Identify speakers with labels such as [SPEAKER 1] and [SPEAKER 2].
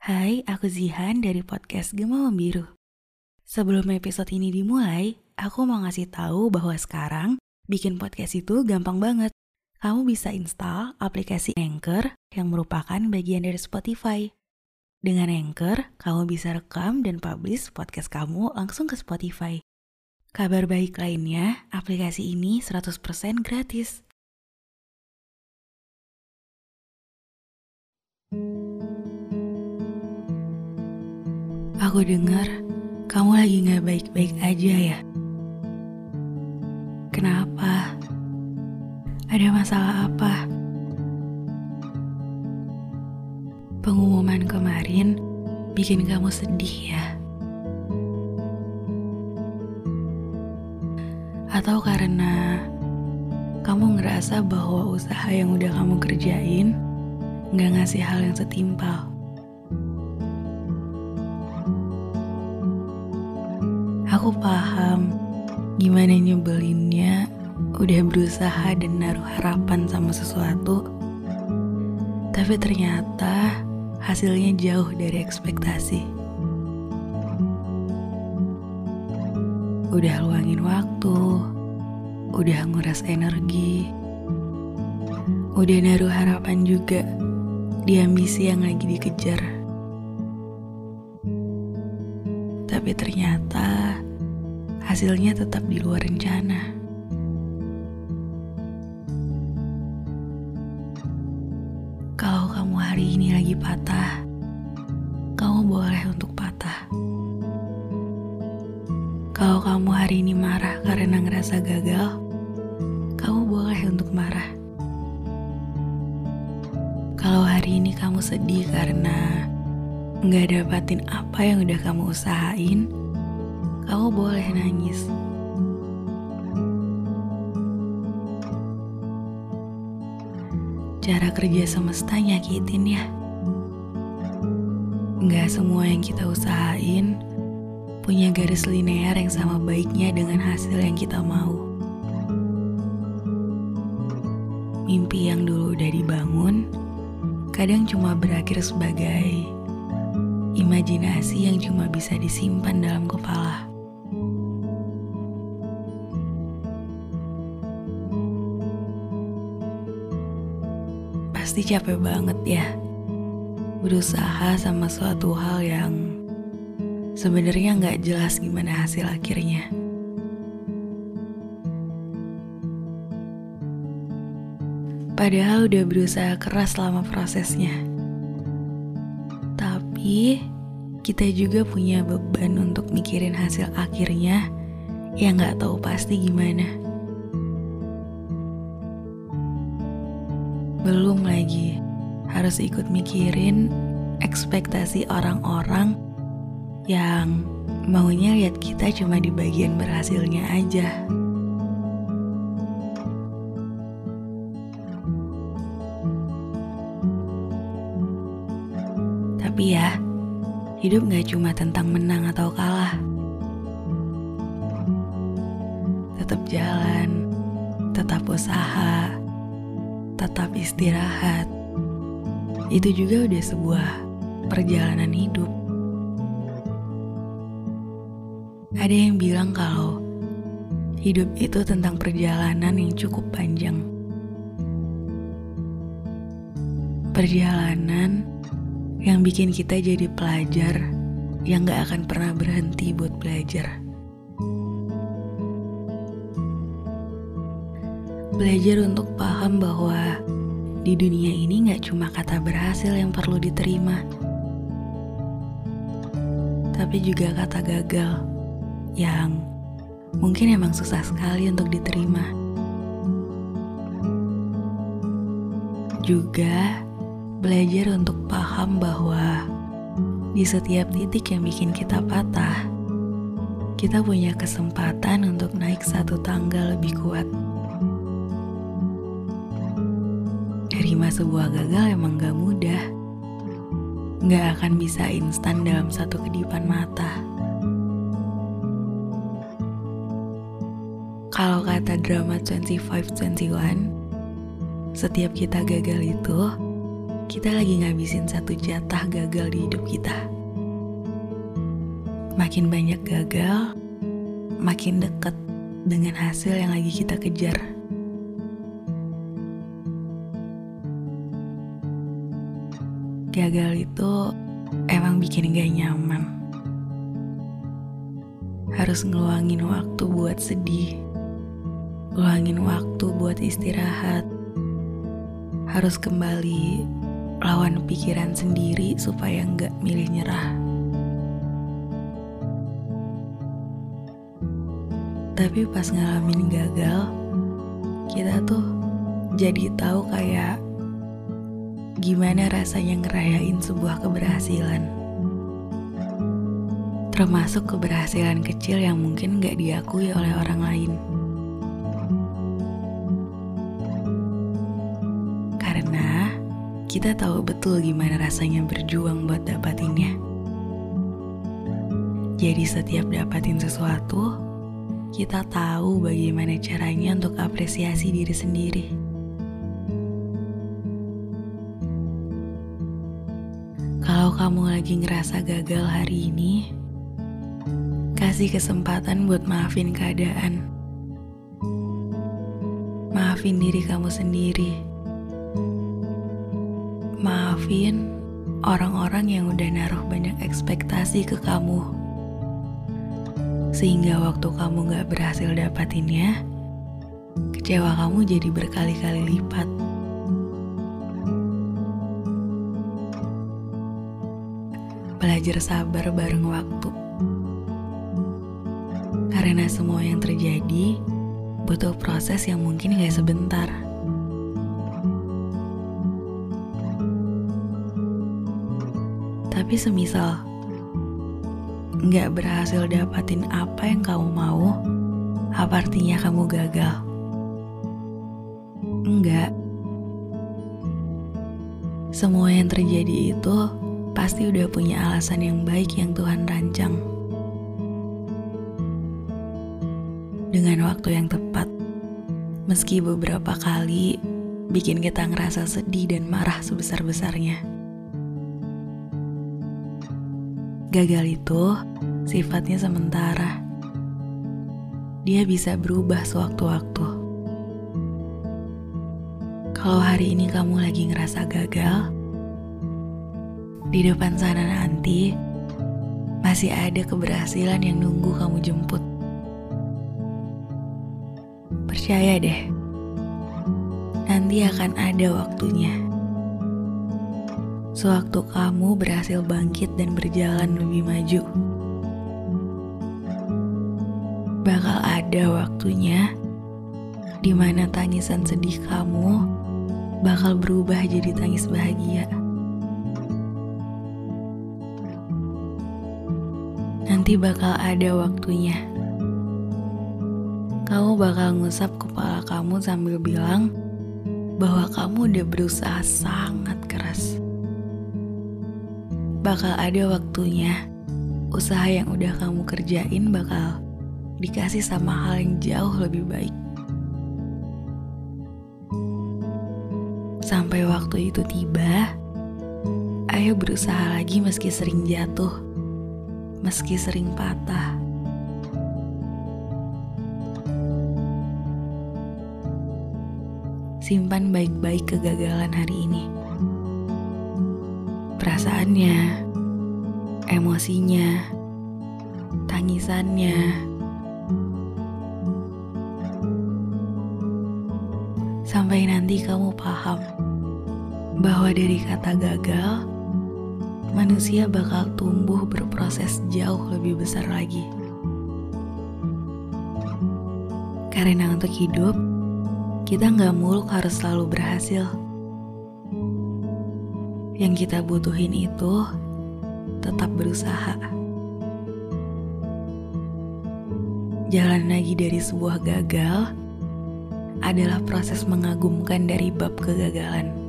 [SPEAKER 1] Hai, aku Zihan dari podcast Gema Membiru. Sebelum episode ini dimulai, aku mau ngasih tahu bahwa sekarang bikin podcast itu gampang banget. Kamu bisa install aplikasi Anchor yang merupakan bagian dari Spotify. Dengan Anchor, kamu bisa rekam dan publish podcast kamu langsung ke Spotify. Kabar baik lainnya, aplikasi ini 100% gratis. Aku dengar kamu lagi gak baik-baik aja ya. Kenapa? Ada masalah apa? Pengumuman kemarin bikin kamu sedih ya? Atau karena kamu ngerasa bahwa usaha yang udah kamu kerjain gak ngasih hal yang setimpal? Aku paham gimana nyebelinnya udah berusaha dan naruh harapan sama sesuatu, tapi ternyata hasilnya jauh dari ekspektasi. Udah luangin waktu, udah nguras energi, udah naruh harapan juga di ambisi yang lagi dikejar. Tapi ternyata hasilnya tetap di luar rencana. Kalau kamu hari ini lagi patah, kamu boleh untuk patah. Kalau kamu hari ini marah karena ngerasa gagal, kamu boleh untuk marah. Kalau hari ini kamu sedih karena nggak dapatin apa yang udah kamu usahain, kamu boleh nangis. Cara kerja semesta nyakitin ya. Nggak semua yang kita usahain punya garis linear yang sama baiknya dengan hasil yang kita mau. Mimpi yang dulu udah dibangun, kadang cuma berakhir sebagai imajinasi yang cuma bisa disimpan dalam kepala. Pasti capek banget ya berusaha sama suatu hal yang sebenarnya nggak jelas gimana hasil akhirnya. Padahal udah berusaha keras selama prosesnya. Tapi kita juga punya beban untuk mikirin hasil akhirnya yang nggak tahu pasti gimana. Belum lagi harus ikut mikirin ekspektasi orang-orang yang maunya lihat kita cuma di bagian berhasilnya aja. Tapi ya, hidup gak cuma tentang menang atau kalah. Tetap jalan, tetap usaha, tetap istirahat. Itu juga udah sebuah perjalanan hidup. Ada yang bilang kalau hidup itu tentang perjalanan yang cukup panjang. Perjalanan yang bikin kita jadi pelajar yang gak akan pernah berhenti buat belajar. Belajar untuk paham bahwa di dunia ini gak cuma kata berhasil yang perlu diterima, tapi juga kata gagal yang mungkin emang susah sekali untuk diterima. Juga belajar untuk paham bahwa di setiap titik yang bikin kita patah, kita punya kesempatan untuk naik satu tangga lebih kuat. Terima sebuah gagal emang gak mudah. Gak akan bisa instan dalam satu kedipan mata. Kalau kata drama 2521, setiap kita gagal itu kita lagi ngabisin satu jatah gagal di hidup kita. Makin banyak gagal, makin deket dengan hasil yang lagi kita kejar. Gagal itu emang bikin gak nyaman. Harus ngeluangin waktu buat sedih, ngeluangin waktu buat istirahat, harus kembali lawan pikiran sendiri supaya nggak milih nyerah. Tapi pas ngalamin gagal, kita tuh jadi tahu kayak gimana rasanya ngerayain sebuah keberhasilan. Termasuk keberhasilan kecil yang mungkin gak diakui oleh orang lain. Karena kita tahu betul gimana rasanya berjuang buat dapatinnya. Jadi setiap dapatin sesuatu, kita tahu bagaimana caranya untuk apresiasi diri sendiri. Kalau kamu lagi ngerasa gagal hari ini, kasih kesempatan buat maafin keadaan. Maafin diri kamu sendiri. Maafin orang-orang yang udah naruh banyak ekspektasi ke kamu sehingga waktu kamu gak berhasil dapatinnya, kecewa kamu jadi berkali-kali lipat. Belajar sabar bareng waktu. Karena semua yang terjadi butuh proses yang mungkin gak sebentar. Tapi semisal nggak berhasil dapatin apa yang kamu mau, apa artinya kamu gagal? Enggak. Semua yang terjadi itu pasti udah punya alasan yang baik yang Tuhan rancang. Dengan waktu yang tepat, meski beberapa kali bikin kita ngerasa sedih dan marah sebesar-besarnya. Gagal itu sifatnya sementara. Dia bisa berubah sewaktu-waktu. Kalau hari ini kamu lagi ngerasa gagal, di depan sana nanti masih ada keberhasilan yang nunggu kamu jemput. Percaya deh, nanti akan ada waktunya sewaktu kamu berhasil bangkit dan berjalan lebih maju. Bakal ada waktunya di mana tangisan sedih kamu bakal berubah jadi tangis bahagia. Nanti bakal ada waktunya. Kamu bakal ngusap kepala kamu sambil bilang bahwa kamu udah berusaha sangat keras bakal ada waktunya usaha yang udah kamu kerjain bakal dikasih sama hal yang jauh lebih baik. Sampai waktu itu tiba, ayo berusaha lagi meski sering jatuh, meski sering patah. Simpan baik-baik kegagalan hari ini perasaannya, emosinya, tangisannya. Sampai nanti kamu paham bahwa dari kata gagal, manusia bakal tumbuh berproses jauh lebih besar lagi. Karena untuk hidup, kita nggak muluk harus selalu berhasil yang kita butuhin itu tetap berusaha. Jalan lagi dari sebuah gagal adalah proses mengagumkan dari bab kegagalan.